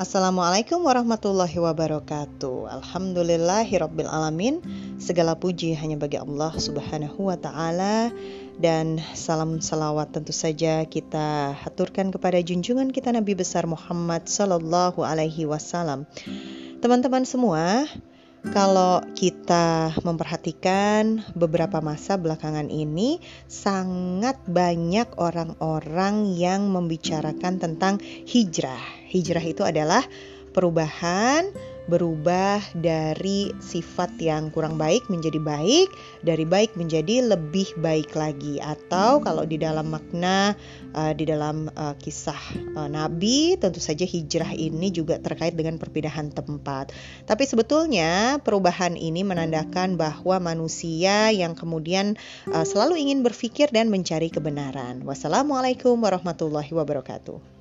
Assalamualaikum warahmatullahi wabarakatuh. Alhamdulillahirabbil alamin. Segala puji hanya bagi Allah subhanahu wa ta'ala. Dan salam salawat tentu saja kita haturkan kepada junjungan kita Nabi besar Muhammad sallallahu alaihi wasallam. Teman-teman semua kalau kita memperhatikan beberapa masa belakangan ini, sangat banyak orang-orang yang membicarakan tentang hijrah. Hijrah itu adalah perubahan berubah dari sifat yang kurang baik menjadi baik, dari baik menjadi lebih baik lagi. Atau kalau di dalam makna uh, di dalam uh, kisah uh, Nabi, tentu saja hijrah ini juga terkait dengan perpindahan tempat. Tapi sebetulnya perubahan ini menandakan bahwa manusia yang kemudian uh, selalu ingin berpikir dan mencari kebenaran. Wassalamualaikum warahmatullahi wabarakatuh.